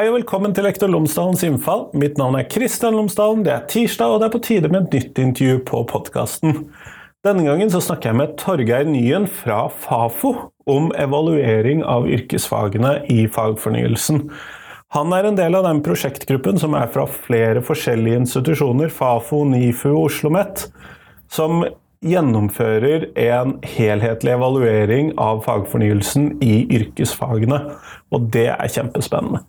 Hei og velkommen til Lektor Lomsdalens innfall. Mitt navn er Kristian Lomsdalen. Det er tirsdag, og det er på tide med et nytt intervju på podkasten. Denne gangen så snakker jeg med Torgeir Nyen fra Fafo om evaluering av yrkesfagene i fagfornyelsen. Han er en del av den prosjektgruppen som er fra flere forskjellige institusjoner, Fafo, NIFU og Oslo OsloMet, som gjennomfører en helhetlig evaluering av fagfornyelsen i yrkesfagene. Og det er kjempespennende.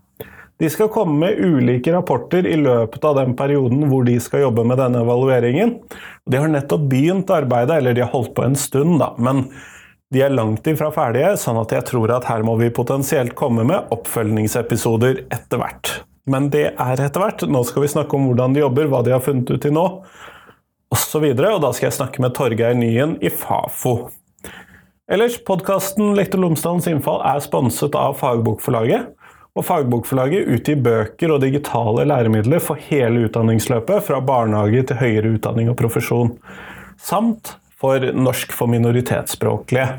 De skal komme med ulike rapporter i løpet av den perioden hvor de skal jobbe med denne evalueringen. De har nettopp begynt arbeidet, eller de har holdt på en stund, da. Men de er langt ifra ferdige, sånn at jeg tror at her må vi potensielt komme med oppfølgingsepisoder etter hvert. Men det er etter hvert. Nå skal vi snakke om hvordan de jobber, hva de har funnet ut til nå, osv. Og, og da skal jeg snakke med Torgeir Nyen i Fafo. Ellers, podkasten Lektor Lomsdalens innfall er sponset av Fagbokforlaget. Og Fagbokforlaget utgir bøker og digitale læremidler for hele utdanningsløpet, fra barnehage til høyere utdanning og profesjon, samt for norsk for minoritetsspråklige.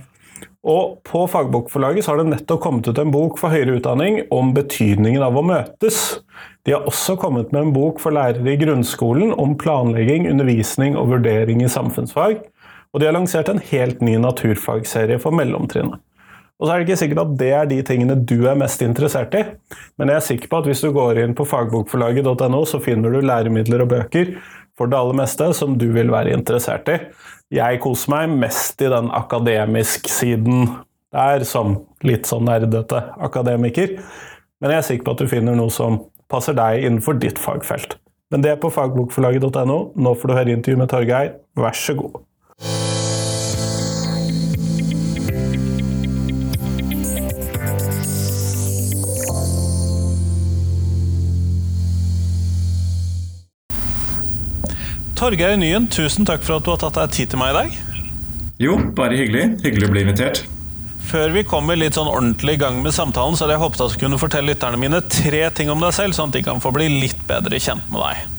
Og På Fagbokforlaget har det nettopp kommet ut en bok for høyere utdanning om betydningen av å møtes. De har også kommet med en bok for lærere i grunnskolen om planlegging, undervisning og vurdering i samfunnsfag. Og de har lansert en helt ny naturfagserie for mellomtrinnet. Og så er det ikke sikkert at det er de tingene du er mest interessert i, men jeg er sikker på at hvis du går inn på fagbokforlaget.no, så finner du læremidler og bøker for det aller meste som du vil være interessert i. Jeg koser meg mest i den akademisk-siden der, som litt sånn nerdete akademiker, men jeg er sikker på at du finner noe som passer deg innenfor ditt fagfelt. Men det er på fagbokforlaget.no. Nå får du høre intervju med Torgeir. Vær så god. Torgeir Nyen, tusen takk for at du har tatt deg tid til meg i dag. Jo, bare hyggelig. Hyggelig å bli invitert. Før vi kommer litt sånn ordentlig i gang med samtalen, så hadde jeg håpet at du kunne fortelle lytterne mine tre ting om deg selv, sånn at de kan få bli litt bedre kjent med deg.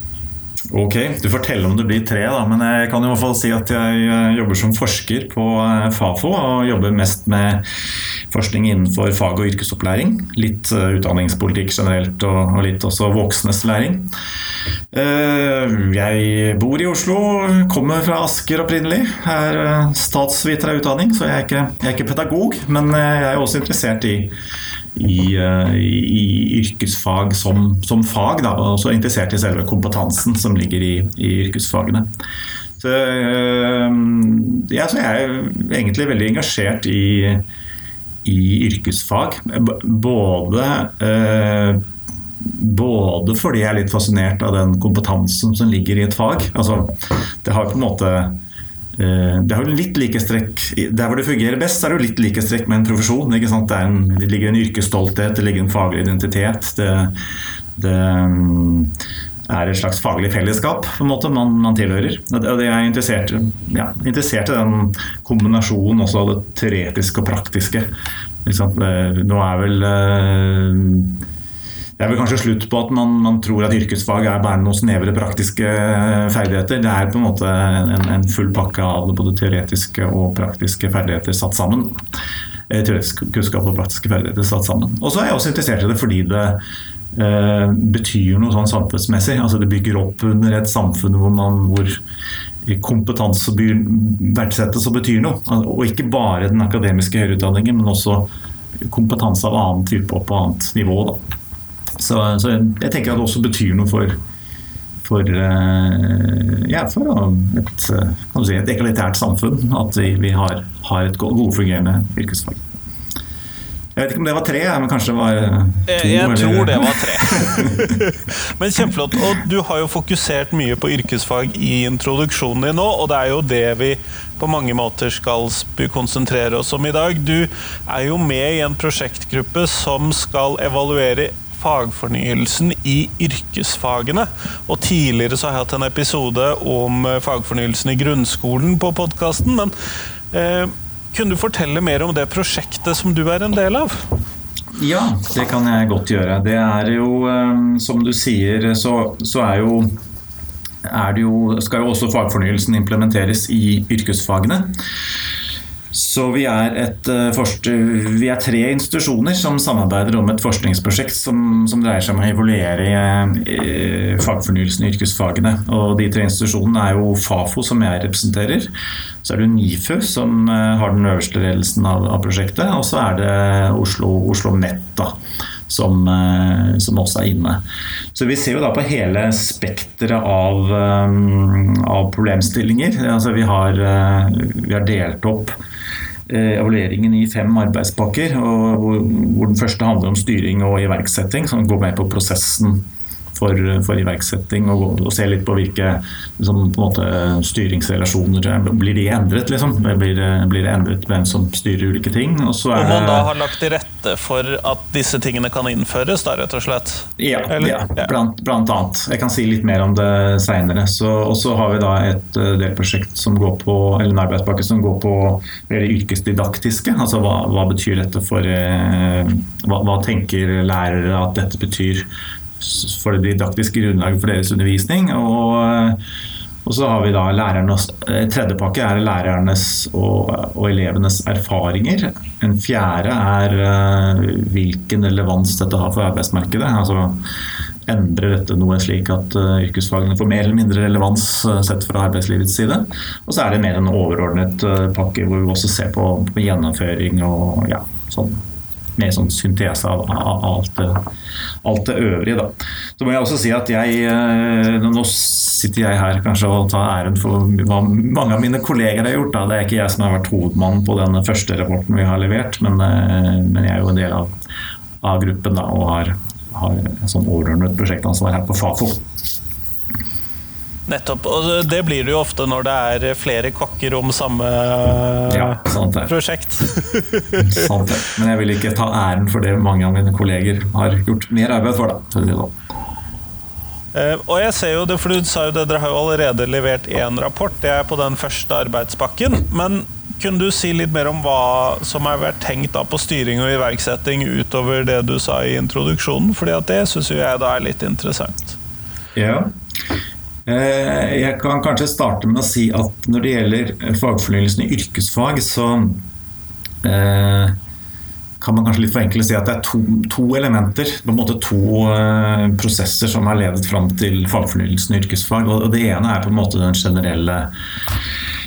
Ok, du forteller om det blir tre, da, men jeg kan i hvert fall si at jeg eh, jobber som forsker på eh, Fafo. Og jobber mest med forskning innenfor fag- og yrkesopplæring. Litt eh, utdanningspolitikk generelt, og litt også voksnes læring. Jeg bor i Oslo, kommer fra Asker opprinnelig. Er statsviter av utdanning, så jeg er, ikke, jeg er ikke pedagog. Men jeg er også interessert i i, eh, i, yrkesfag som, som fag, da, og også interessert i selve kompetansen som ligger i, i yrkesfagene. Så, eh, ja, så jeg er egentlig veldig engasjert i, i yrkesfag. Både, eh, både fordi jeg er litt fascinert av den kompetansen som ligger i et fag. Altså, det har på en måte Eh, det har litt like strekk Der hvor det fungerer best, er det litt like strekk med en profesjon. Det, en, det, ligger en yrkesstolthet, det ligger en faglig identitet. Det, det er et slags faglig fellesskap på en måte man, man tilhører. Og det er interessert, ja, interessert i den kombinasjonen også av det teoretiske og praktiske. Eh, nå er vel eh, det er vel kanskje slutt på at man, man, tror at yrkesfag er bare noen snevre praktiske ferdigheter. Det er på en måte en, en full pakke av både teoretiske og praktiske ferdigheter satt sammen. Eh, teoretisk kunnskap og praktiske ferdigheter satt sammen. Og så er jeg også interessert i det fordi det eh, betyr noe sånn samfunnsmessig. Altså det bygger opp under et samfunn hvor, man, hvor kompetanse verdsettes og betyr noe. Og ikke bare den akademiske høyere utdanningen, men også kompetanse av annen type og på annet nivå. Da. Så, så, jeg tenker at det også betyr noe for, for, eh, ja, for et, si, et egalitært samfunn at vi, vi har, har, et godfungerende yrkesfag. Jeg vet ikke om det var tre, men kanskje det var eh, to? Jeg, jeg tror det var tre. men kjempeflott. Og du har jo fokusert mye på yrkesfag i introduksjonen din nå, og det er jo det vi på mange måter skal konsentrere oss om i dag. Du er jo med i en prosjektgruppe som skal evaluere fagfornyelsen i yrkesfagene. Og tidligere så har jeg hatt en episode om eh, fagfornyelsen i grunnskolen på podkasten. Men eh, kunne du fortelle mer om det prosjektet som du er en del av? Ja, det kan jeg godt gjøre. Det er jo, eh, som du sier, så, så er jo er det jo, skal jo også fagfornyelsen implementeres i yrkesfagene. Så vi er, et, vi er, tre institusjoner som samarbeider om et forskningsprosjekt som, som dreier seg om å evaluere fagfornyelsen i yrkesfagene. Og de tre institusjonene er jo Fafo, som jeg representerer. Så er det NIFU, som har den øverste ledelsen av, av prosjektet. Og så er det Oslo, Oslo Nett, da som, eh, som, også er inne. Så vi ser jo da på hele spekteret av, eh, av, problemstillinger. Altså vi, har, eh, vi har delt opp evalueringen i fem arbeidspakker, hvor, hvor den første handler om styring og iverksetting, som går med på prosessen for, for iverksetting, og, og, se litt på hvilke liksom, på måte, styringsrelasjoner Blir de endret, liksom? Blir, blir, det endret hvem som styrer ulike ting? Og så er man da har lagt til rette for at disse tingene kan innføres, da, rett og slett? Ja, ja blant, blant, annet. Jeg kan si litt mer om det seinere. Og så har vi da et eh, delprosjekt som går på, eller en arbeidspakke som går på det yrkesdidaktiske. Altså hva, hva betyr dette for eh, hva, hva tenker lærere at dette betyr for det didaktiske grunnlaget for deres undervisning. Og, og så har vi da lærernes eh, Tredje pakke er lærernes og, og, elevenes erfaringer. En fjerde er uh, hvilken relevans dette har for arbeidsmarkedet. altså Endrer dette noe slik at yrkesfagene får mer eller mindre relevans sett fra arbeidslivets side? Og så er det mer en overordnet pakke hvor vi også ser på, på gjennomføring og ja, sånn med sånn syntese av, av alt, det, alt, det, øvrige. Da. Så må jeg også si at jeg eh, Nå sitter jeg her kanskje og tar æren for hva mange av mine kolleger har gjort. Da. Det er ikke jeg som har vært hovedmann på den første rapporten vi har levert, men, eh, men jeg er jo en del av, av gruppen da, og har, har sånn overordnet prosjektansvar her på Fafo. Nettopp. Og det blir det jo ofte når det er flere kokker om samme ja, prosjekt. sant det. Men jeg vil ikke ta æren for det mange av mine kolleger har gjort mer arbeid for. Da. Uh, og jeg ser jo det, for du sa jo det, Dere har jo allerede levert én rapport, det er på den første arbeidspakken. Men kunne du si litt mer om hva som har vært tenkt på styring og iverksetting utover det du sa i introduksjonen? Fordi at det syns jeg da er litt interessant. Ja, Eh, jeg kan kanskje starte med å si at når det gjelder fagfornyelsen i yrkesfag, så eh, kan man kanskje litt forenkle si at det er to, to, elementer, på en måte to prosesser som har ledet fram til fagfornyelsen i yrkesfag. og Det ene er på en måte den generelle,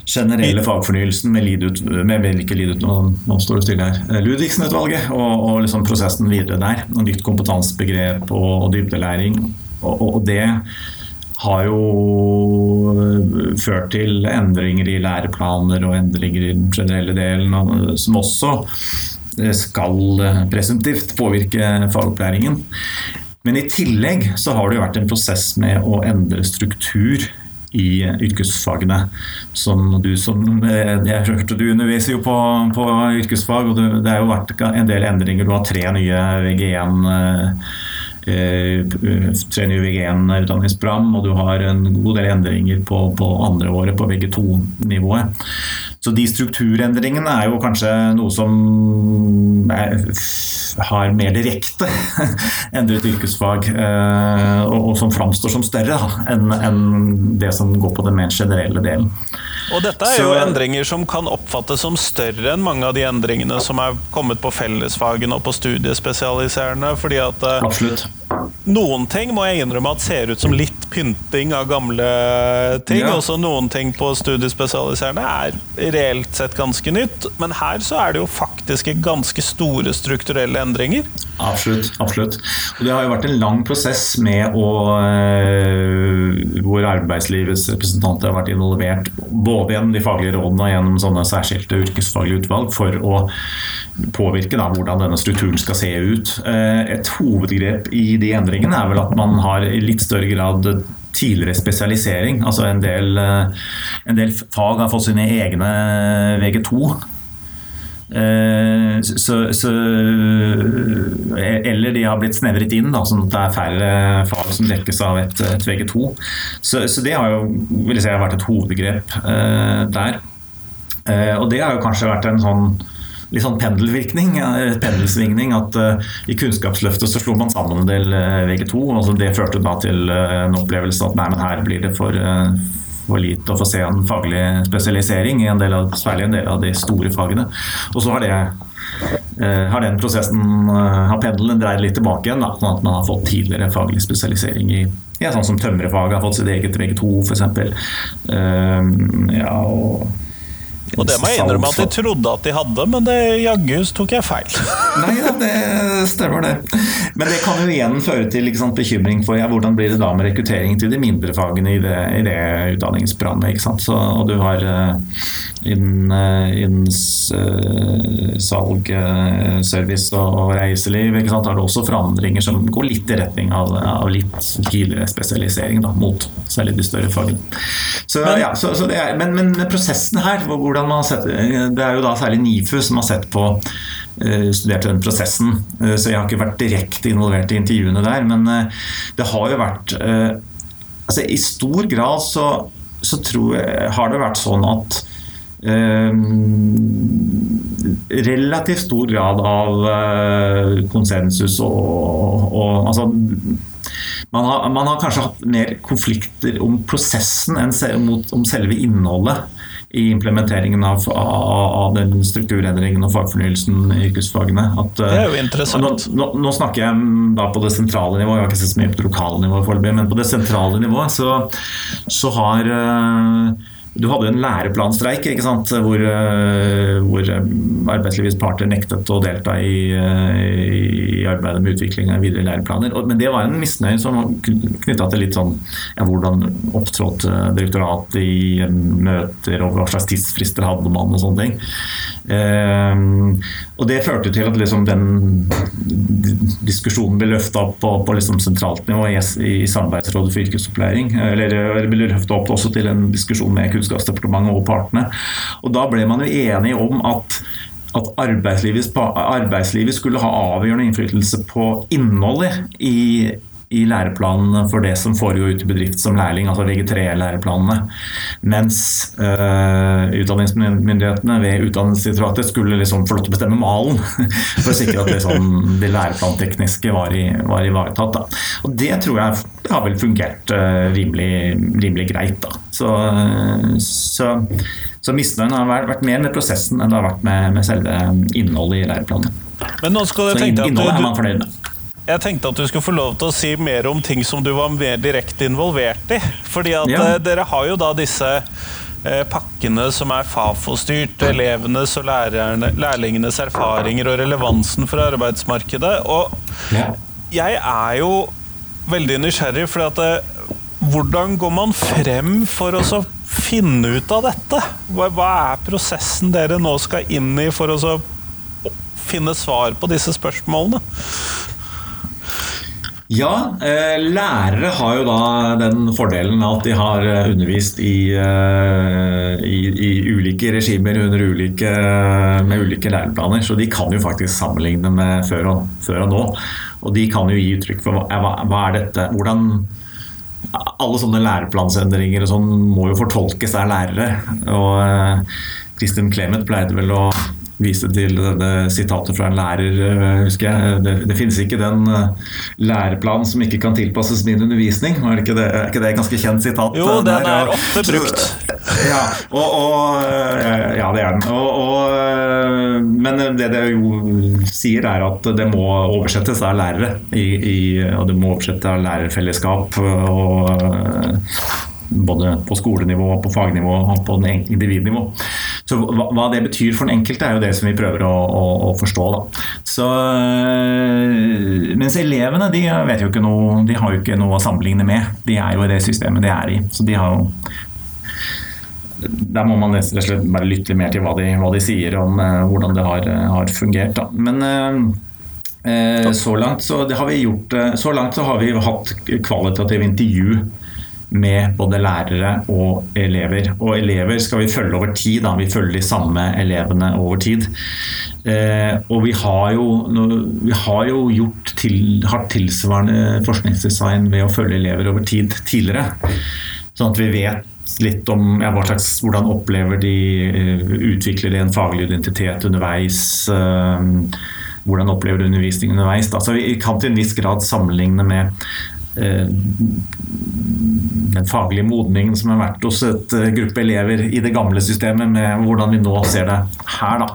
generelle fagfornyelsen med, lidut, med ikke lidut, nå, nå, står det stille her, Ludvigsen-utvalget, og, og liksom prosessen videre der. og Nytt kompetansebegrep og, og dybdelæring. Og, og, det har jo eh, ført til endringer i læreplaner og endringer i den generelle delen, som også eh, skal eh, presumptivt påvirke fagopplæringen. Men i tillegg så har det jo vært en prosess med å endre struktur i yrkesfagene. Som du som Jeg hørte du underviser jo på, på yrkesfag, og det har jo vært en del endringer. Du har tre nye VG1 Eh, tre nye VG1-utdanningsprogram, og du har en god del endringer på, på andre året på VG2-nivået. Så de strukturendringene er jo kanskje noe som er, har mer direkte endret yrkesfag, eh, og, og som framstår som større enn en det som går på den mer generelle delen. Og dette er jo Så, endringer som kan oppfattes som større enn mange av de endringene som er kommet på fellesfagene og på studiespesialiserende. fordi at eh, Absolutt. Noen ting må jeg innrømme at ser ut som litt pynting av gamle ting. Ja. Også noen ting på studiespesialiserende er reelt sett ganske nytt. Men her så er det jo faktisk ganske store strukturelle endringer. Absolutt. absolutt. Og det har jo vært en lang prosess med å øh, hvor arbeidslivets representanter har vært involvert både gjennom de faglige rådene og gjennom sånne særskilte yrkesfaglige utvalg for å påvirke da, hvordan denne strukturen skal se ut. Eh, et hovedgrep i de endringene er vel at man har i litt større grad tidligere spesialisering. Altså en del, øh, en del fag har fått sine egne VG2 Eh, så, så, eh, eller de har blitt snevret inn, da, sånn at det er færre fag som dekkes av et, et VG2. Så, så, det har jo vil jeg si, vært et hovedgrep eh, der. Eh, og det har jo kanskje vært en sånn litt sånn pendelvirkning, pendelsvingning. At uh, i Kunnskapsløftet så slo man sammen en del uh, VG2. og Det førte da til uh, en opplevelse at nei, men her blir det for, for lite å få se en faglig spesialisering, i en del av, særlig en del av de store fagene. Og så har, det, eh, har den prosessen, eh, har pendelen dreid litt tilbake igjen, sånn at man har fått tidligere faglig spesialisering i ja, sånn som tømrerfaget har fått sitt eget VG2 f.eks. Uh, ja, og og det må jeg innrømme at de trodde at de hadde, men det jaggu tok jeg feil. Nei, ja, det stemmer det. Men det kan jo igjen føre til sant, bekymring for ja, hvordan blir det da med rekruttering til de mindre fagene i det, i det utdanningsprogrammet. og du har innen, uh, innen uh, salg, service og, reiseliv ikke sant, har du også forandringer som går litt i retning av, av litt tidligere spesialisering da, mot særlig de større fagene. Så, men, ja, så, så er, men, men, prosessen her, hvordan man sett, det er jo da særlig NIFU som har sett på studert den prosessen. Uh, så jeg har ikke vært direkte involvert i intervjuene der. Men uh, det har jo vært altså I stor grad så, så jeg, har det vært sånn at relativt stor grad av konsensus og, og, og altså man har, man har, kanskje hatt mer konflikter om prosessen enn om selve innholdet i implementeringen av, av, av den strukturendringen og fagfornyelsen i yrkesfagene. At, det er jo interessant. Nå, nå, snakker jeg da på det sentrale nivået, jeg har ikke sett så mye på det lokale nivået foreløpig, men på det sentrale nivået så, så har uh, du hadde en læreplanstreik ikke sant? hvor, hvor arbeidslivets parter nektet å delta i, eh, i arbeidet med utvikling av videre læreplaner. Men det var en misnøye som var knytta til litt sånn ja, hvordan opptrådte direktoratet i møter, og hva slags tidsfrister hadde man og sånne ting. Eh, og det førte til at liksom den diskusjonen ble løfta opp på, på liksom sentralt nivå i, i Samarbeidsrådet for yrkesopplæring. Eller, eller ble løfta opp også til en diskusjon med Kunnskapsdepartementet og partene. Og da ble man jo enige om at at arbeidslivet, arbeidslivet skulle ha avgjørende innflytelse på innholdet i i læreplanene for det som foregår ute i bedrift som lærling, altså VG3-læreplanene. Mens uh, utdanningsmyndighetene ved Utdanningsdirektoratet skulle liksom få lov til å bestemme malen for å sikre at liksom, det læreplantekniske var, i, var ivaretatt. Da. Og det tror jeg har vel fungert uh, rimelig, rimelig, greit. Da. Så, så, så misnøyen har vært mer med prosessen enn det har vært med, med selve innholdet i læreplanene. Men nå skal jeg tenke at fornøyd med. Jeg tenkte at du skulle få lov til å si mer om ting som du var mer direkte involvert i. Fordi at ja. Eh, dere har jo da disse eh, pakkene som er Fafo-styrt, elevenes og lærerne, lærlingenes erfaringer og relevansen for arbeidsmarkedet. Og ja. jeg er jo veldig nysgjerrig, for at det, eh, hvordan går man frem for å finne ut av dette? Hva, hva er prosessen dere nå skal inn i for å finne svar på disse spørsmålene? Ja, eh, lærere har jo da den fordelen at de har eh, undervist i, eh, i, i ulike regimer ulike, med ulike læreplaner. Så de kan jo faktisk sammenligne med før og, før og nå. Og de kan jo gi uttrykk for hva, hva er dette hvordan alle sånne læreplansendringer og sånn må jo fortolkes av lærere. Og Kristin Clemet pleide vel å viste til det sitatet fra en lærer, eh, husker jeg. Det, det finnes ikke den eh, læreplanen som ikke kan tilpasses min undervisning. Er, ikke det, er ikke det et ganske kjent sitat? Jo, den der? er ofte brukt. Ja, og, og, eh, ja det er den. Og, og, men det det jo sier, er at det må oversettes av lærere. I, i, og det må oversettes av lærerfellesskap. og både på skolenivå, på fagnivå og på individnivå. Så Hva det betyr for den enkelte, er jo det som vi prøver å, å, å forstå. Da. Så, mens elevene de vet jo ikke noe, de har jo ikke noe å sammenligne med. De er jo i det systemet de er i. Så de har jo der må man rett og slett bare lytte mer til hva de, hva de sier om uh, hvordan det har, har fungert. Da. Men uh, så langt så har vi gjort Så langt så har vi hatt kvalitative intervju med både lærere og elever. Og elever skal vi følge over tid. Da. Vi følger de samme elevene over tid. Eh, og vi har jo, vi har jo gjort til, har tilsvarende forskningsdesign ved å følge elever over tid tidligere. Sånn at vi vet litt om ja, slags, hvordan opplever de uh, Utvikler de en faglig identitet underveis? Eh, hvordan opplever de undervisning underveis? Da. Så vi kan til en viss grad sammenligne med Eh, den faglige modningen som har vært hos et eh, gruppe elever i det gamle systemet, med hvordan vi nå ser det her. da.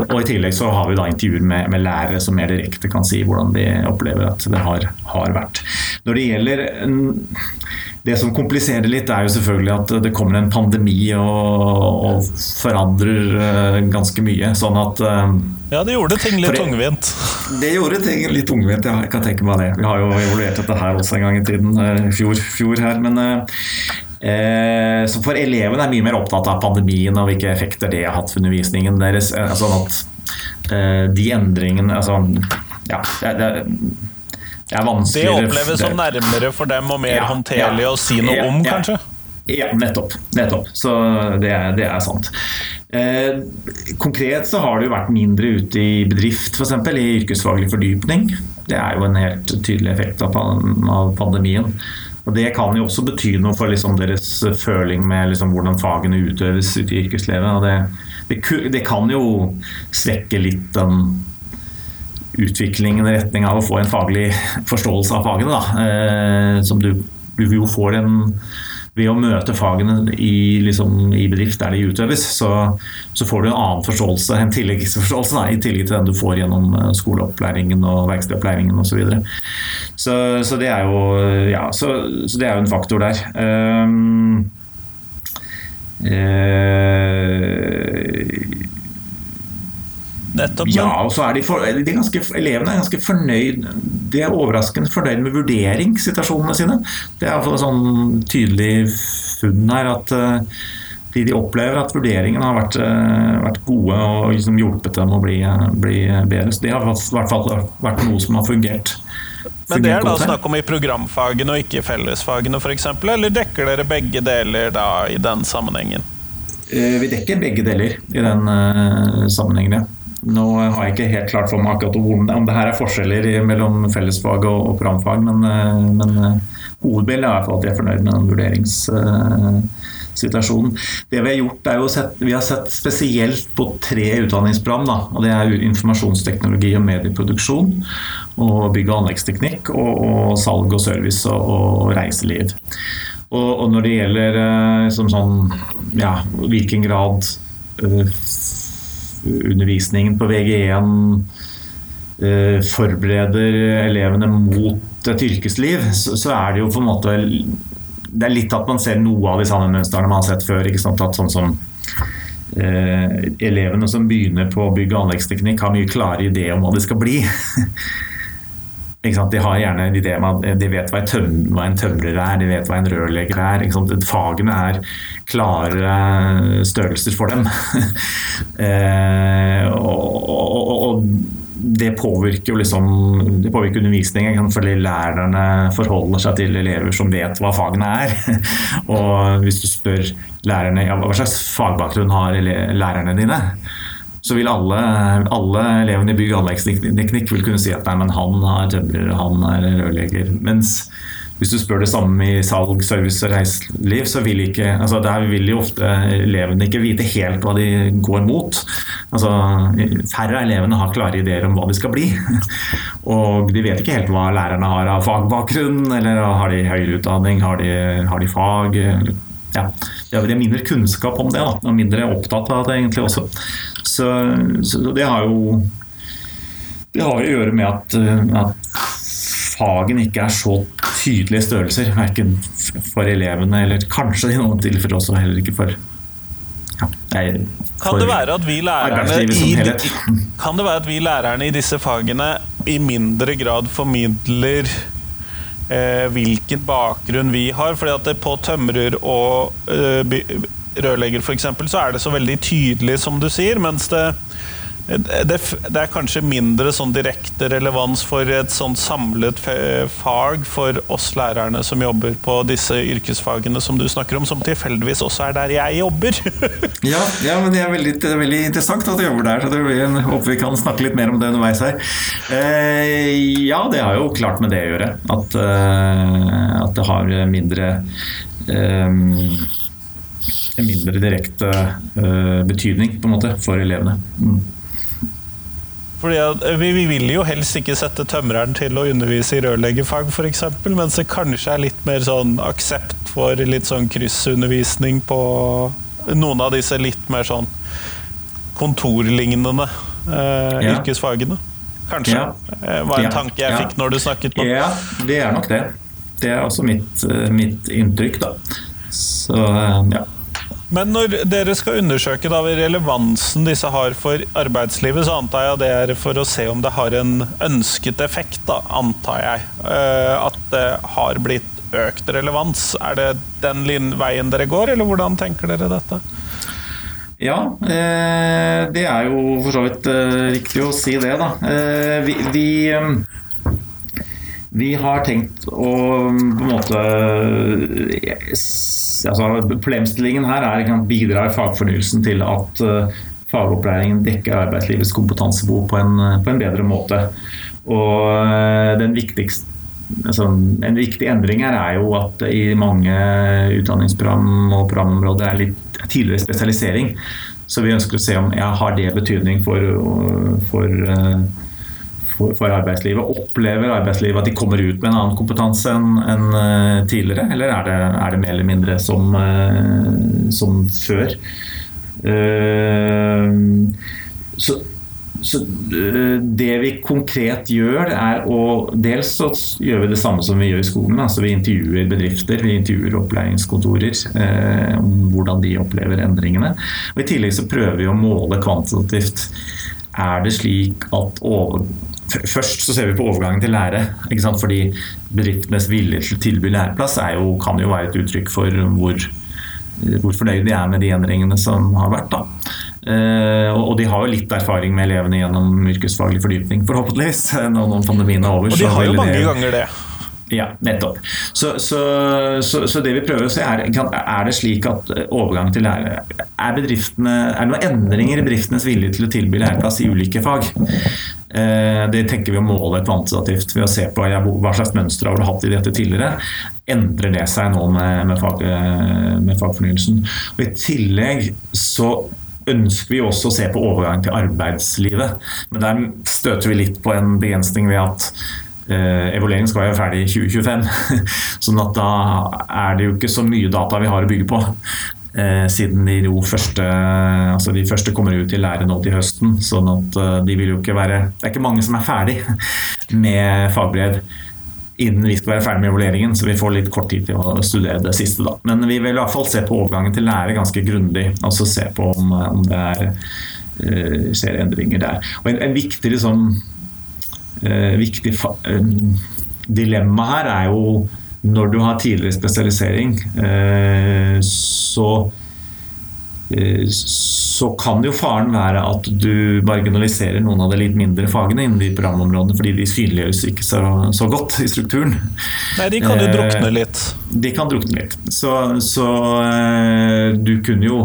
Og I tillegg så har vi da intervjuer med, med lærere som mer direkte kan si hvordan de opplever at det har, har vært. Når det gjelder det som kompliserer litt, er jo selvfølgelig at det kommer en pandemi og, og forandrer ganske mye. Sånn at Ja, det gjorde ting litt tungvint. Det gjorde ting litt tungvint, ja. Jeg kan tenke meg det. Vi har jo evaluert dette her også en gang i tiden. Fjor, fjor her. Men eh, så for elevene er mye mer opptatt av pandemien og hvilke effekter det har hatt for undervisningen deres. Sånn at eh, de endringene altså, ja, det, det det er Det oppleves som nærmere for dem og mer ja, håndterlig ja, å si noe ja, om, kanskje? Ja, nettopp. nettopp. Så det, det er sant. Eh, konkret så har det jo vært mindre ute i bedrift, f.eks. i yrkesfaglig fordypning. Det er jo en helt tydelig effekt av, av pandemien. Og Det kan jo også bety noe for liksom deres føling med liksom hvordan fagene utøves ute i yrkeslivet. det, det, det kan jo svekke litt den utviklingen i retning av å få en faglig forståelse av fagene. Da. Eh, som du, du jo får en ved å møte fagene i, liksom, i bedrift der de utøves, så, så, får du en annen forståelse, en tilleggsforståelse, da, i tillegg til den du får gjennom eh, skoleopplæringen og verkstedopplæringen osv. Så, så Så det er jo ja, så, så, det er jo en faktor der. Um, uh, Nettopp. Ja, og så er de, for, de ganske, Elevene er ganske fornøyd De er overraskende fornøyd med vurderingssituasjonene sine. Det er iallfall et sånn tydelig funn her at uh, de, de opplever at vurderingene har vært, uh, vært gode og liksom hjulpet dem å bli, bli, bedre. Så det har i hvert fall vært noe som har fungert. Men det er da snakk om i programfagene og ikke i fellesfagene f.eks., eller dekker dere begge deler da i den sammenhengen? Uh, vi dekker begge deler i den sammenhengen, ja. Nå har jeg ikke helt klart for meg akkurat om det her er forskjeller mellom fellesfag og, og programfag, men, eh, men eh, hovedbildet er i hvert fall at jeg er fornøyd med den vurderingssituasjonen. Det Vi har gjort er jo sett, vi har sett spesielt på tre utdanningsprogram. Da, og Det er informasjonsteknologi og medieproduksjon, og bygg- og anleggsteknikk, og, og salg og service og, og reiseliv. Og, og, når det gjelder liksom sånn, ja, hvilken grad undervisningen på VG1 eh, forbereder elevene mot et yrkesliv, så, er det jo på en måte Det er litt at man ser noe av de samme mønstrene man har sett før. ikke sant, at sånn som eh, Elevene som begynner på bygg- og anleggsteknikk, har mye klare ideer om hva de skal bli. De har gjerne en idé om at de vet hva, en tømrer er, de vet hva en rørlegger er. Fagene er klare størrelser for dem. eh, og, og, og, det påvirker jo liksom Det påvirker undervisningen fordi lærerne forholder seg til elever som vet hva fagene er. og hvis du spør lærerne ja, hva slags fagbakgrunn har lærerne dine, så vil alle, alle elevene i bygg- og anleggsteknikk kunne si at nei, men han er tømrer, han er rørlegger. Mens hvis du spør det samme i salg, service og reiseliv, så vil ikke altså Der vil jo ofte elevene ikke vite helt hva de går mot. Altså, færre av elevene har klare ideer om hva de skal bli. Og de vet ikke helt hva lærerne har av fagbakgrunn, eller har de høyere utdanning, har de, har de fag? Ja, de har mindre kunnskap om det, da, og mindre opptatt av det egentlig også. Så, så det har jo det har å gjøre med at, at fagene ikke er så tydelige størrelser. Verken for elevene eller kanskje i noen tilfeller også heller ikke for ja, jeg, kan det være at vi lærerne i, kan det være at vi lærerne i disse fagene i mindre grad formidler eh, hvilken bakgrunn vi har. fordi at på tømrer og eh, rørlegger f.eks. så er det så veldig tydelig, som du sier. mens det det, det, er kanskje mindre sånn direkte relevans for et sånn samlet fag for oss lærerne som jobber på disse yrkesfagene som du snakker om, som tilfeldigvis også er der jeg jobber. ja, ja, men det er, veldig, det er veldig interessant at du jobber der, så det blir en, håper vi kan snakke litt mer om det underveis her. Eh, ja, det har jo klart med det å gjøre. At, eh, at det har mindre eh, mindre direkte uh, betydning på en måte for elevene. Mm. Fordi eh, vi, vi, vil jo helst ikke sette tømreren til å undervise i rørleggerfag f.eks., mens det kanskje er litt mer sånn aksept for litt sånn kryssundervisning på noen av disse litt mer sånn kontorlignende eh, Ja. yrkesfagene. Kanskje. Ja. Det var en tanke jeg Ja. fikk når du snakket nå. Ja, det er nok det. Det er også mitt, eh, mitt inntrykk, da. Så eh, ja. Men når dere skal undersøke da relevansen disse har for arbeidslivet, så antar jeg det er for å se om det har en ønsket effekt, da, antar jeg. Eh, At det har blitt økt relevans. Er det den veien dere går, eller hvordan tenker dere dette? Ja, eh, det er jo for så vidt eh, riktig å si det, da. Vi, vi, vi har tenkt å på en måte altså, Problemstillingen her er kan bidrar fagfornyelsen til at eh, fagopplæringen dekker arbeidslivets kompetansebehov på på en bedre måte. Og eh, den viktigste altså, En viktig endring her er jo at det i mange utdanningsprogram og programområder er litt tidligere spesialisering. Så vi ønsker å se om ja, har det betydning for, for, eh, for, for arbeidslivet. Opplever arbeidslivet at de kommer ut med en annen kompetanse enn enn, eh, tidligere, eller er det, er det mer eller mindre som, eh, som før? Eh, Så, så det vi konkret gjør, er å Dels så gjør vi det samme som vi gjør i skolen. altså Vi intervjuer bedrifter, vi intervjuer opplæringskontorer eh, om hvordan de opplever endringene. Og I tillegg så prøver vi å måle kvantitativt. Er det slik at over, Først så ser vi på overgangen til lære. Ikke sant? Fordi bedriftenes vilje til å tilby læreplass er jo, kan jo være et uttrykk for hvor hvor fornøyd de er med de endringene som har vært. Da. Eh, og de har jo litt erfaring med elevene gjennom yrkesfaglig fordypning, forhåpentligvis. Nå når pandemien er over. Og de har jo mange det- ganger det. Ja, nettopp. Så, så, så, så det vi prøver å se er, er det slik at overgangen overgang til lære Er, er det noen endringer i bedriftenes vilje til å tilby læreplass i ulike fag? Eh, Det tenker vi å måle kvantitativt ved å se på hva slags mønster har du hatt i dette tidligere. Endrer det seg nå med, med, fag, eh, med fagfornyelsen? Og I tillegg så ønsker vi også å se på overgang til arbeidslivet. Men der støter vi litt på en begrensning ved at evaluering evalueringen skal være ferdig i 2025. sånn at da er det jo ikke så mye data vi har å bygge på. Eh, siden de, første, altså de første kommer ut i lære nå til høsten. sånn at eh, de vil jo ikke være Det er ikke mange som er ferdig med fagbrev innen vi skal være ferdig med evalueringen, så vi får litt kort tid til å studere det siste. da. Men vi vil i hvert fall se på overgangen til lære ganske grundig, altså se på om, om det er, eh, skjer endringer der. Og en, en viktig liksom, eh, viktig eh, dilemma her er jo når du har tidligere spesialisering, eh, så eh, så kan jo faren være at du marginaliserer noen av de litt mindre fagene innen de programområdene, fordi de synliggjøres ikke så, så godt i strukturen. Nei, de kan jo Eh, drukne litt. De kan drukne litt. Så, så du kunne jo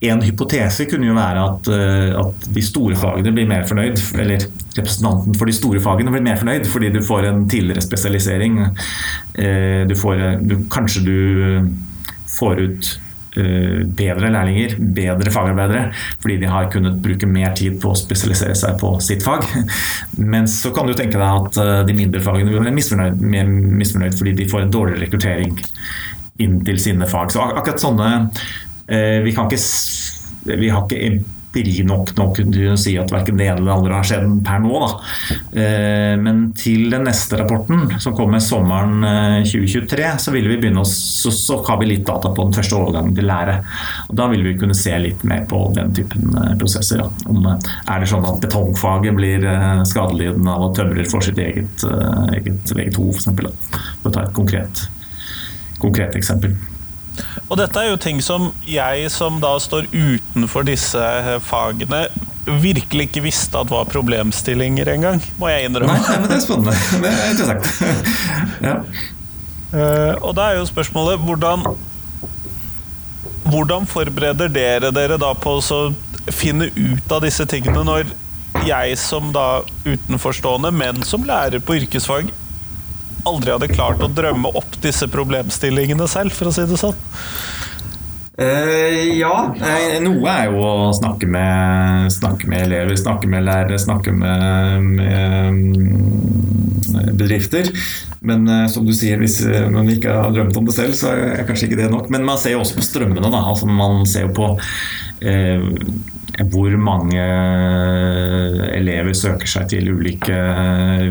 En hypotese kunne jo være at, eh, at de store fagene blir mer fornøyd, eller representanten for de store fagene blir mer fornøyd fordi du får en tidligere spesialisering. Eh, Du får, du, kanskje du får ut eh, bedre lærlinger, bedre fagarbeidere, fordi de har kunnet bruke mer tid på å spesialisere seg på sitt fag. Men så kan du tenke deg at eh, de mindre fagene blir misfornøyd, mer misfornøyd fordi de får en dårligere rekruttering inn til sine fag. Så akkurat sånne eh, Vi kan ikke vi har ikke empiri nok til å si at verken det ene eller det andre har skjedd per nå. Da. Eh, Men til den neste rapporten, som kommer sommeren eh, 2023, så vil vi å, så, så har vi litt data på den første overgangen til lære. Og da vil vi kunne se litt mer på den typen eh, prosesser. Da. Om, eh, er det sånn at betongfaget blir eh, skadelidende av at tømrer får sitt eget, eh, eget VG2, f.eks. For å ta et konkret, konkret eksempel. Og dette er jo ting som jeg som da står utenfor disse fagene, virkelig ikke visste at var problemstillinger engang, må jeg innrømme. nei, men det er spennende. Det er interessant. ja. uh, og da er jo spørsmålet hvordan Hvordan forbereder dere dere da på å finne ut av disse tingene når jeg som da utenforstående, men som lærer på yrkesfag, aldri hadde klart å drømme opp disse problemstillingene selv, for å si det sånn? Eh, ja, eh, noe er jo å snakke med, snakke med elever, snakke med lærere, snakke med, med mm, bedrifter. Men eh, som du sier, hvis eh, man ikke har drømt om det selv, så er kanskje ikke det nok. Men man ser jo også på strømmene. Da. Altså, man ser jo på eh, hvor mange elever søker seg til ulike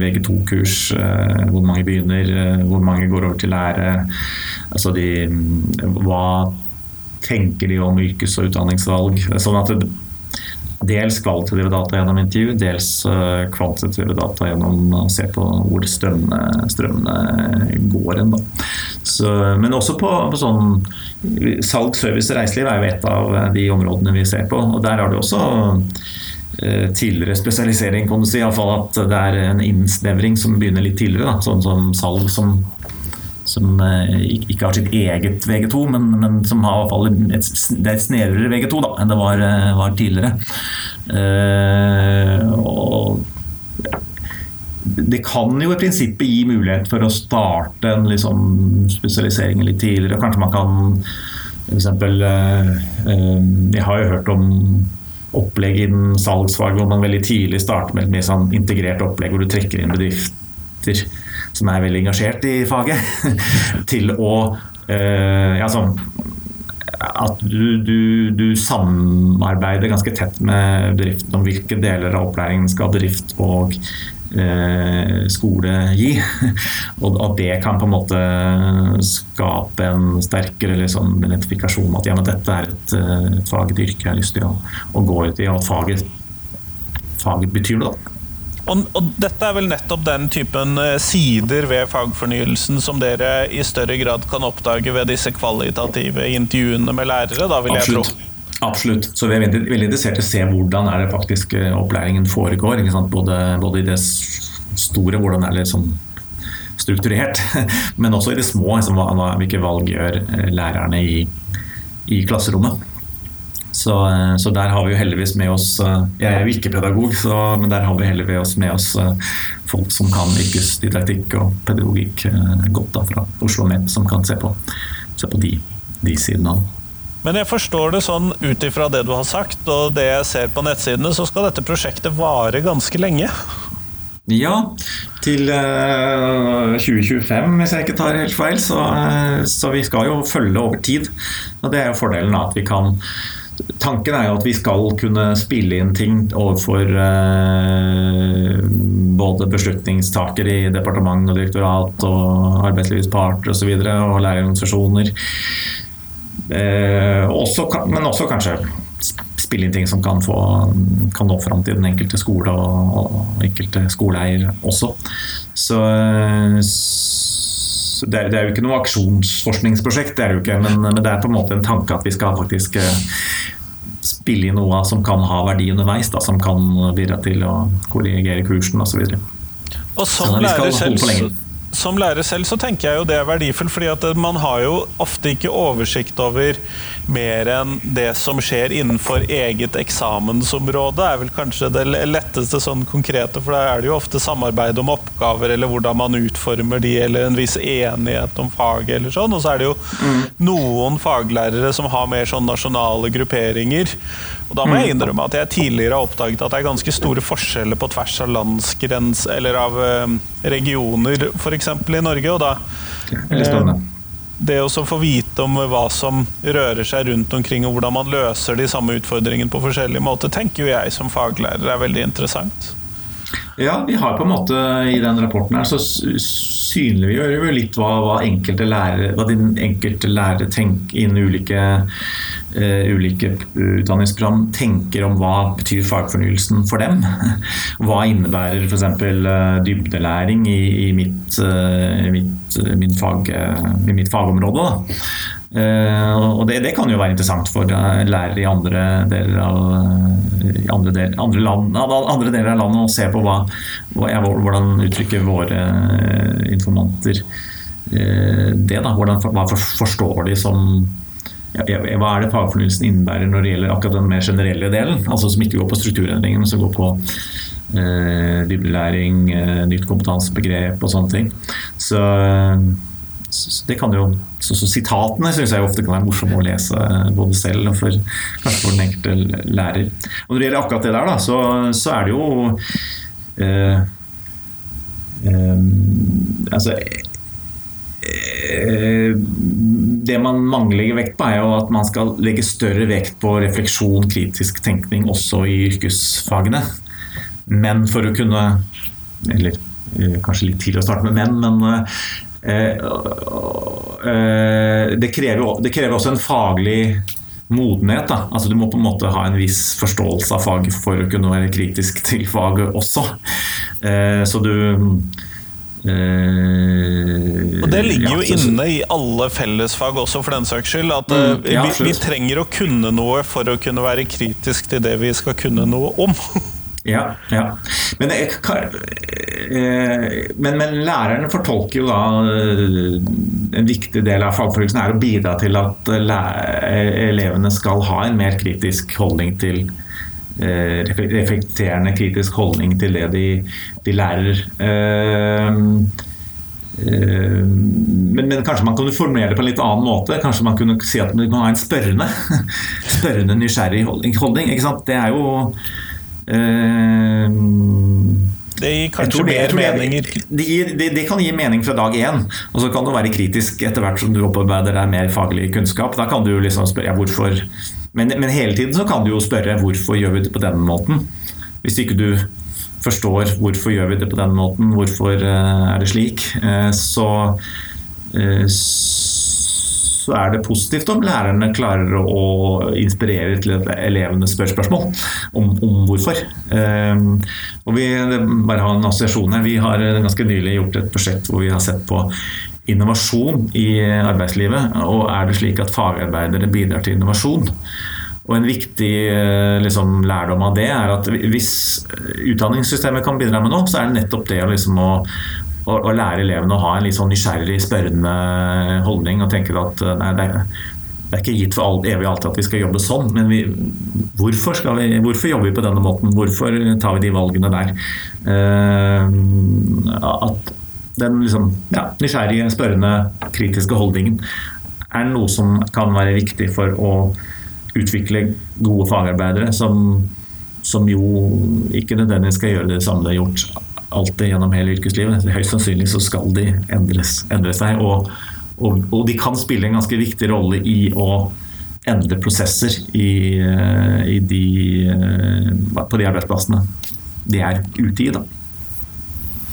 VG2-kurs, hvor mange begynner, hvor mange går over til lære. Altså de, hva tenker de om yrkes- og utdanningsvalg? Sånn at det, Dels kvalitative data gjennom intervju, dels kvalitative data gjennom å se på hvor strømmene, strømmene går hen. Men også på, på sånn Salg, service, og reiseliv er jo et av de områdene vi ser på. og Der har du også tidligere spesialisering, kan du si. Iallfall at det er en innsnevring som begynner litt tidligere. Da. Sånn som salg som som ikke har sitt eget VG2, men, men som har i hvert fall et, det er et snevrere VG2 da, enn det var, var tidligere. Uh, og det kan jo i prinsippet gi mulighet for å starte en liksom, spesialisering litt tidligere. Kanskje man kan f.eks. Uh, uh, Jeg har jo hørt om opplegg innen salgsfag hvor man veldig tidlig starter med et mer sånn integrert opplegg hvor du trekker inn bedrifter som er veldig engasjert i faget, til å eh, ja, sånn, at du, du, du, samarbeider ganske tett med bedriften om hvilke deler av opplæringen skal bedrift og eh, skole gi. Og at det kan på en måte skape en sterkere liksom, identifikasjon at ja, men dette er et, et fag, et yrke jeg har lyst til å, å gå ut i, og at faget, faget betyr noe. da. Og, og, dette er vel nettopp den typen sider ved fagfornyelsen som dere i større grad kan oppdage ved disse kvalitative intervjuene med lærere, da vil Absolutt. jeg tro. Absolutt. Så vi er veldig, veldig interessert i å se hvordan er det faktisk opplæringen foregår. Både, både, i det store, hvordan er det liksom strukturert, men også i det små. Liksom, hvilke valg gjør lærerne i, i klasserommet. Så, så, der har vi jo heldigvis med oss Jeg er jo ikke pedagog, så, men der har vi heldigvis med oss folk som kan yrkesdidaktikk og pedagogikk godt da, fra Oslo Met, som kan se på, se på de, de sidene av men jeg forstår det sånn ut ifra det du har sagt og det jeg ser på nettsidene, så skal dette prosjektet vare ganske lenge? Ja, til uh, 2025 hvis jeg ikke tar helt feil. Så, uh, så, vi skal jo følge over tid. Og det er jo fordelen at vi kan Tanken er jo at vi skal kunne spille inn ting overfor eh, både beslutningstakere i departement og direktorat og arbeidslivets parter osv. Og, så og lærerorganisasjoner. Eh, også, men også kanskje spille inn ting som kan, få, kan nå fram til den enkelte skole og, og enkelte skoleeier også. Så, så det, er, det, er, jo ikke noe aksjonsforskningsprosjekt, det er det jo ikke, men, men, det er på en måte en tanke at vi skal faktisk spille inn noe som kan ha verdi underveis, da, som kan bidra til å korrigere kursen osv. Og som lærer selv som lærer selv så tenker jeg jo det er verdifullt, fordi at man har jo ofte ikke oversikt over mer enn det som skjer innenfor eget eksamensområde, er vel kanskje det letteste sånn konkrete, for da er det jo ofte samarbeid om oppgaver, eller hvordan man utformer de, eller en viss enighet om faget, eller sånn. Og så er det jo mm. noen faglærere som har mer sånn nasjonale grupperinger. Og da må jeg innrømme at jeg tidligere har oppdaget at det er ganske store forskjeller på tvers av landsgrens, eller av regioner, f.eks. i Norge. Og da eh, det å få vite om hva som rører seg rundt omkring, og hvordan man løser de samme utfordringene på forskjellige måter, tenker jo jeg som faglærer er veldig interessant. Ja, vi har på en måte i den rapporten her så synliggjør vi litt hva, hva, enkelte lærere, hva din enkelte lærere tenker innen ulike, uh, ulike utdanningsprogram tenker om hva betyr fagfornyelsen for dem. Hva innebærer f.eks. Uh, dybdelæring i, i, mitt, uh, mitt, fag, i, mitt, fagområde. Uh, og det, det, kan jo være interessant for lærere i andre deler av, andre del, andre land, andre deler av landet å se på hva, hvordan uttrykker våre informanter det. da, hvordan, Hva forstår de som Hva er det fagfornyelsen innebærer når det gjelder akkurat den mer generelle delen? altså Som ikke går på strukturendringen, men som går på dybdelæring, nytt kompetansebegrep og sånne ting. Så så det kan jo, så, så Sitatene syns jeg ofte kan være morsomme å lese, både selv og for, kanskje for den enkelte lærer. Og Når det gjelder akkurat det der, da, så, så er det jo eh, eh, Altså eh, Det man mangler vekt på, er jo at man skal legge større vekt på refleksjon, kritisk tenkning, også i yrkesfagene. Men for å kunne Eller eh, kanskje litt tidlig å starte med menn, men Eh, eh, det krever, det krever også en faglig modenhet. Da. Altså, du må på en måte ha en viss forståelse av faget for å kunne være kritisk til faget også. Eh, så du eh, Og Det ligger jo inne i alle fellesfag også, for den saks skyld. At mm, ja, vi, vi, trenger å kunne noe for å kunne være kritisk til det vi skal kunne noe om. Ja, ja. Men, eh, men, men, lærerne fortolker jo da eh, En viktig del av fagfornyelsen er å bidra til at elevene skal ha en mer kritisk holdning til eh, reflekterende kritisk holdning til det de, de lærer. Men, men, kanskje man kunne formulere det på en litt annen måte. Kanskje man kunne si at man kan ha en spørrende, spørrende nysgjerrig holdning. Det er jo Eh, det gir kanskje det, mer meninger? Det, det, det, kan gi mening fra dag én. Og så kan du være kritisk etter hvert som du opparbeider deg mer faglig kunnskap. Da kan du liksom spørre ja, hvorfor men, men, hele tiden så kan du jo spørre hvorfor gjør vi det på denne måten. Hvis ikke du forstår hvorfor gjør vi det på denne måten, hvorfor uh, er det slik, så, så uh, så er det positivt om lærerne klarer å inspirere til at elevene spør spørsmål om, om hvorfor. Um, og vi bare har en assosiasjon her. Vi har ganske nylig gjort et prosjekt hvor vi har sett på innovasjon i arbeidslivet. Og er det slik at fagarbeidere bidrar til innovasjon? Og En viktig eh, liksom, lærdom av det er at hvis utdanningssystemet kan bidra med noe, så er det nettopp det liksom, å, å, å, lære elevene å ha en litt sånn nysgjerrig, spørrende holdning og tenke at eh, nei, det, er, det er ikke gitt for all, evig alltid at vi skal jobbe sånn, men vi, hvorfor, vi, hvorfor, jobber vi på denne måten? Hvorfor tar vi de valgene der? Uh, at den liksom, ja, nysgjerrige, spørrende, kritiske holdningen er noe som kan være viktig for å utvikle gode fagarbeidere som, som jo ikke nødvendigvis skal gjøre det samme de har gjort alltid gjennom hele yrkeslivet. Høyst sannsynlig så skal de endres, endre seg. Og, og, og, de kan spille en ganske viktig rolle i å endre prosesser i, eh, i de, eh, på de arbeidsplassene de er ute i. da.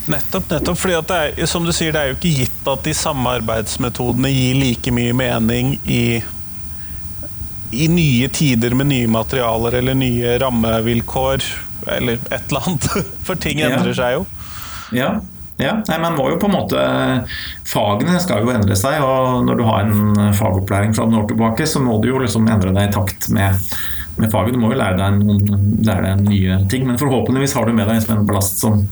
Nettopp, nettopp. fordi det er, som du sier, det er jo ikke gitt at de samme arbeidsmetodene gir like mye mening i, i nye tider med nye materialer eller nye rammevilkår eller et eller annet. For ting endrer ja. seg jo. Ja. ja. Nei, man må jo på en måte Fagene skal jo endre seg, og når du har en fagopplæring fra noen år tilbake, så må du jo liksom endre deg i takt med, med faget. Du må jo lære deg, noen, lære deg nye ting, men forhåpentligvis har du med deg som en ballast som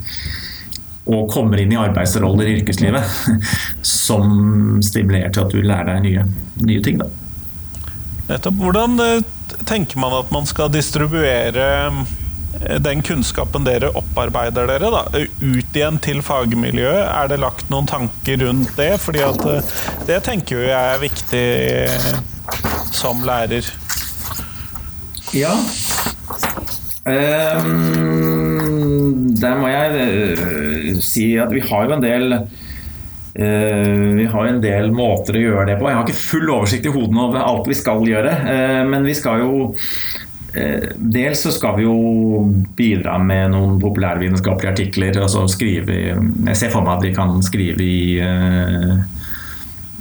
og kommer inn i arbeidsroller i yrkeslivet som stimulerer til at du lærer deg nye, nye ting. Da. Nettopp. Hvordan eh, tenker man at man skal distribuere den kunnskapen dere opparbeider dere, da, ut igjen til fagmiljøet? Er det lagt noen tanker rundt det? Fordi at eh, det tenker jo jeg er viktig eh, som lærer. Ja. Um, der må jeg si at vi har jo en del uh, vi har en del måter å gjøre det på. Jeg har ikke full oversikt i hodet over alt vi skal gjøre. Uh, men vi skal jo Eh, dels så skal vi jo bidra med noen populærvitenskapelige artikler. altså skrive, Jeg ser for meg at vi kan skrive i eh,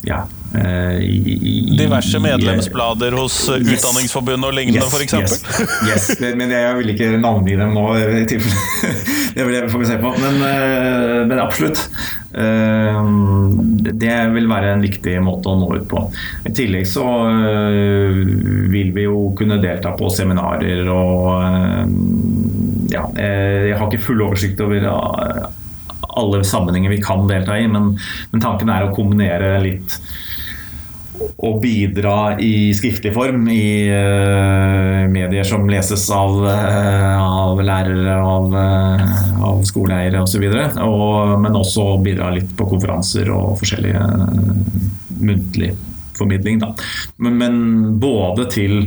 ja, eh, i, i, Diverse medlemsblader hos yes, Utdanningsforbundet og lignende, yes, f.eks.? Yes, yes, men jeg vil ikke navngi dem nå, det vil jeg få se på. Men, men absolutt. Det vil være en viktig måte å nå ut på. I tillegg så øh, vil vi jo kunne delta på seminarer og øh, ja, Jeg har ikke full oversikt over alle sammenhenger vi kan delta i, men, men tanken er å kombinere litt å bidra i skriftlig form i uh, medier som leses av, uh, av lærere, av, uh, av skoleeiere osv. Men også bidra litt på konferanser og forskjellige muntlig formidling. Da. Men, men både til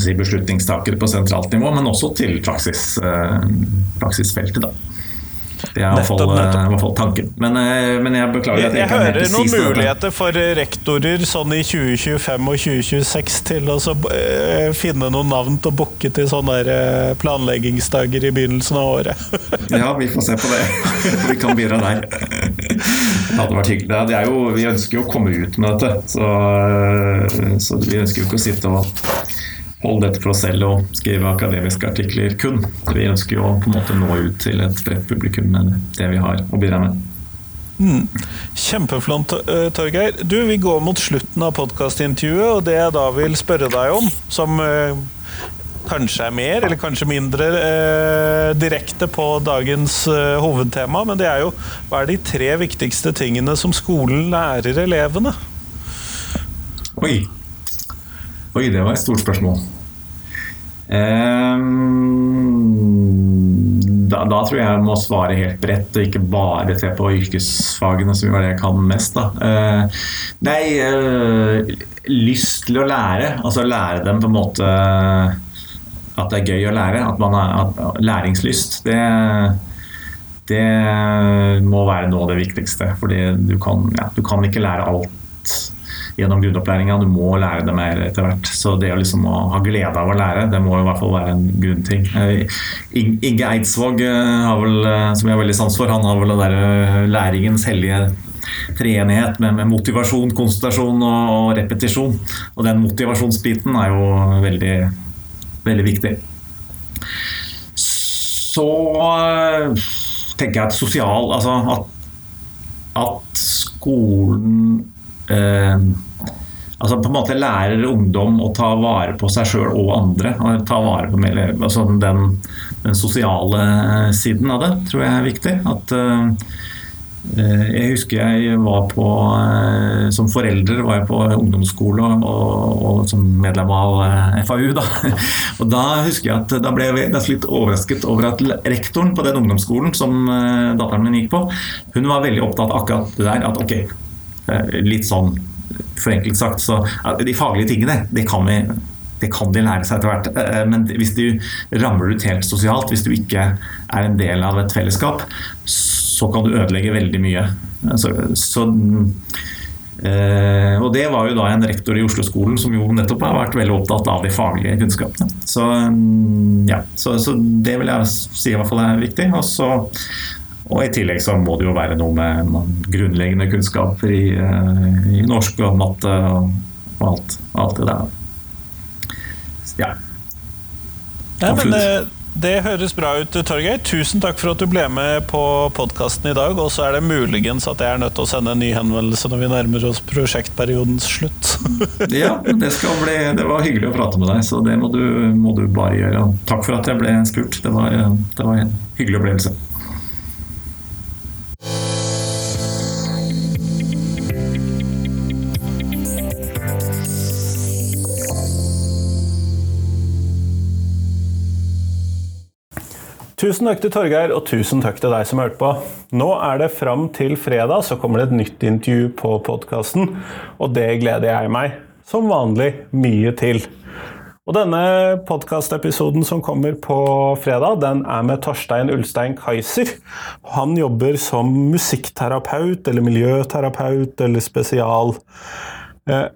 si, beslutningstakere på sentralt nivå, men også til praksis, praksisfeltet. Da. Det er i hvert fall, tanken. Men, eh, men, jeg beklager at jeg, jeg ikke hører noen muligheter for rektorer sånn i 2025 og 2026 til å uh, finne noen navn til å booke til sånne planleggingsdager i begynnelsen av året. ja, vi får se på det. vi kan bidra der. Det hadde vært hyggelig. Det er jo, vi ønsker jo å komme ut med dette, så, så vi ønsker jo ikke å sitte og holde dette for oss selv og skrive akademiske artikler kun. Vi ønsker jo å på en måte nå ut til et bredt publikum med det vi har å bidra med. Mm. Kjempeflott, eh, Torgeir. Du, Vi går mot slutten av podkastintervjuet, og det jeg da vil spørre deg om, som eh, kanskje er mer eller kanskje mindre eh, direkte på dagens eh, hovedtema, men det er jo hva er de tre viktigste tingene som skolen lærer elevene? Oi. Oi, det var et stort spørsmål. Ehm, da, da, tror jeg jeg må svare helt bredt, og ikke bare se på yrkesfagene, som var det jeg kan mest. Da. Uh, nei, uh, lyst til å lære. Altså lære dem på en måte at det er gøy å lære. At man har at, læringslyst. Det, det må være noe av det viktigste. Fordi du kan, ja, du kan ikke lære alt gjennom grunnopplæringa. Du må lære det mer etter hvert. Så det å liksom ha glede av å lære, det må i hvert fall være en grunnting. Eh, Inge Eidsvåg, har vel, eh, som jeg har veldig sans for, han har vel den derre læringens hellige treenighet med, med, motivasjon, konsentrasjon og, og, repetisjon. Og den motivasjonsbiten er jo veldig, veldig viktig. Så tenker jeg at sosial Altså at, at skolen eh, altså på en måte lærer ungdom å ta vare på seg sjøl og andre. og ta vare på altså den, den, sosiale siden av det tror jeg er viktig. At, eh, jeg husker jeg var på eh, Som forelder var jeg på ungdomsskole og, og, som medlem av eh, FAU. Da. Og da husker jeg at da ble jeg litt overrasket over at rektoren på den ungdomsskolen som datteren min gikk på, hun var veldig opptatt akkurat det der. At ok, Eh, litt sånn forenklet sagt, så De faglige tingene, det kan, vi, det kan de lære seg etter hvert. Eh, men hvis du ramler ut helt sosialt, hvis du ikke er en del av et fellesskap, så kan du ødelegge veldig mye. Så, så Eh, og Det var jo da en rektor i Oslo-skolen som jo nettopp har vært veldig opptatt av de faglige kunnskapene. Så, ja, så, så det vil jeg si i hvert fall er viktig. Og så og I tillegg så må det jo være noe med grunnleggende kunnskaper i, eh, i norsk og matte og, alt, alt, det der. Ja. ja men det, eh, det, høres bra ut, Torgeir. Tusen takk for at du ble med på podkasten i dag. Og så er det muligens at jeg er nødt til å sende en ny henvendelse når vi nærmer oss prosjektperiodens slutt. ja, det, bli, det, var hyggelig å prate med deg, så det må du, må du bare gjøre. Takk for at jeg ble spurt. Det var, det var en hyggelig opplevelse. Tusen takk til Torgeir, og tusen takk til deg som hørte på. Nå er det fram til fredag, så kommer det et nytt intervju på podkasten. Og det gleder jeg meg, som vanlig, mye til. Og denne podkastepisoden som kommer på fredag, den er med Torstein Ulstein Kaiser. Han jobber som musikkterapeut eller miljøterapeut eller spesial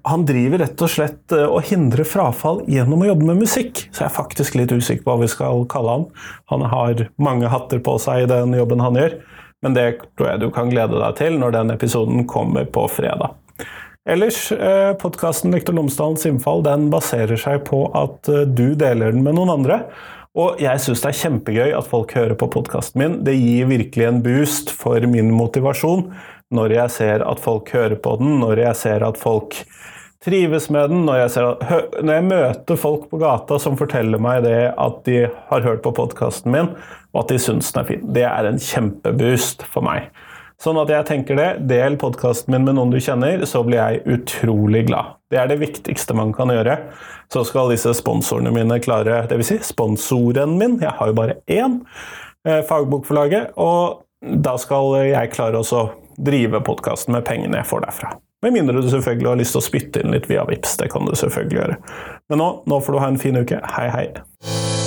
han driver rett og slett eh, og hindrer frafall gjennom å jobbe med musikk. Så jeg er faktisk litt usikker på hva vi skal kalle han. Han har mange hatter på seg i den jobben han gjør, men det tror jeg du kan glede deg til når den episoden kommer på fredag. Ellers, eh, podkasten Lektor Lomsdalens innfall den baserer seg på at du deler den med noen andre. Og jeg syns det er kjempegøy at folk hører på podkasten min. Det gir virkelig en boost for min motivasjon når jeg ser at folk hører på den, når jeg ser at folk trives med den, når jeg, at, når jeg møter folk på gata som forteller meg det at de har hørt på podkasten min, og at de syns den er fin. Det er en kjempeboost for meg. Sånn at jeg tenker det. Del podkasten min med noen du kjenner, så blir jeg utrolig glad. Det er det viktigste man kan gjøre. Så skal disse sponsorene mine klare Dvs. Si sponsoren min, jeg har jo bare én, eh, fagbokforlaget, og da skal jeg klare også drive podkasten med pengene jeg får derfra. Med mindre du selvfølgelig har lyst til å spytte inn litt via Vips, det kan du selvfølgelig gjøre. Men nå, nå får du ha en fin uke. Hei, hei.